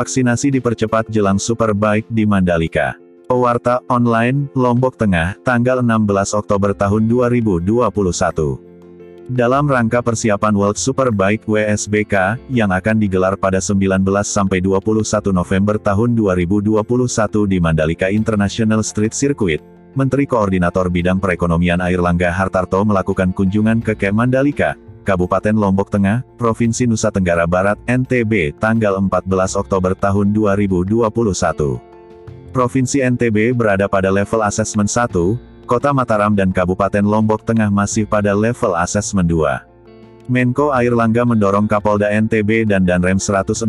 Vaksinasi dipercepat jelang Superbike di Mandalika. Pewarta online Lombok Tengah, tanggal 16 Oktober tahun 2021. Dalam rangka persiapan World Superbike WSBK, yang akan digelar pada 19 sampai 21 November tahun 2021 di Mandalika International Street Circuit, Menteri Koordinator Bidang Perekonomian Airlangga Hartarto melakukan kunjungan ke Mandalika, Kabupaten Lombok Tengah, Provinsi Nusa Tenggara Barat, NTB, tanggal 14 Oktober tahun 2021. Provinsi NTB berada pada level asesmen 1, Kota Mataram dan Kabupaten Lombok Tengah masih pada level asesmen 2. Menko Airlangga mendorong Kapolda NTB dan Danrem 162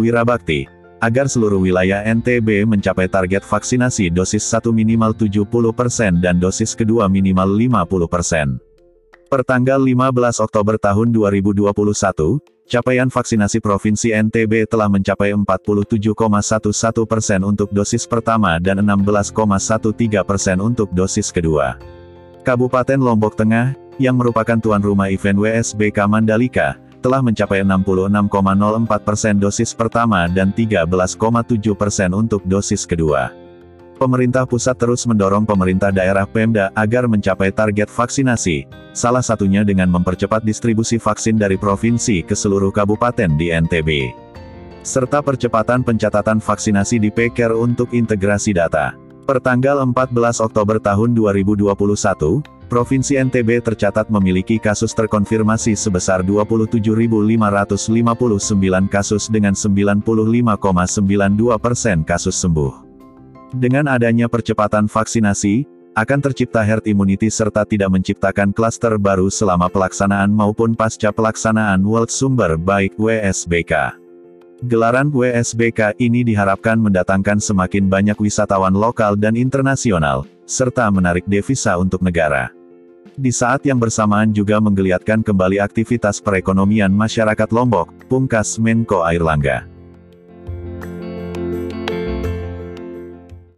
Wirabakti, agar seluruh wilayah NTB mencapai target vaksinasi dosis 1 minimal 70% dan dosis kedua minimal 50%. Pertanggal 15 Oktober tahun 2021, Capaian vaksinasi Provinsi NTB telah mencapai 47,11 persen untuk dosis pertama dan 16,13 persen untuk dosis kedua. Kabupaten Lombok Tengah, yang merupakan tuan rumah event WSBK Mandalika, telah mencapai 66,04 persen dosis pertama dan 13,7 persen untuk dosis kedua. Pemerintah pusat terus mendorong pemerintah daerah Pemda agar mencapai target vaksinasi, salah satunya dengan mempercepat distribusi vaksin dari provinsi ke seluruh kabupaten di NTB. Serta percepatan pencatatan vaksinasi di PKR untuk integrasi data. Pertanggal 14 Oktober tahun 2021, Provinsi NTB tercatat memiliki kasus terkonfirmasi sebesar 27.559 kasus dengan 95,92 persen kasus sembuh. Dengan adanya percepatan vaksinasi, akan tercipta herd immunity serta tidak menciptakan klaster baru selama pelaksanaan maupun pasca pelaksanaan World Sumber Baik WSBK. Gelaran WSBK ini diharapkan mendatangkan semakin banyak wisatawan lokal dan internasional, serta menarik devisa untuk negara. Di saat yang bersamaan juga menggeliatkan kembali aktivitas perekonomian masyarakat Lombok, pungkas Menko Airlangga.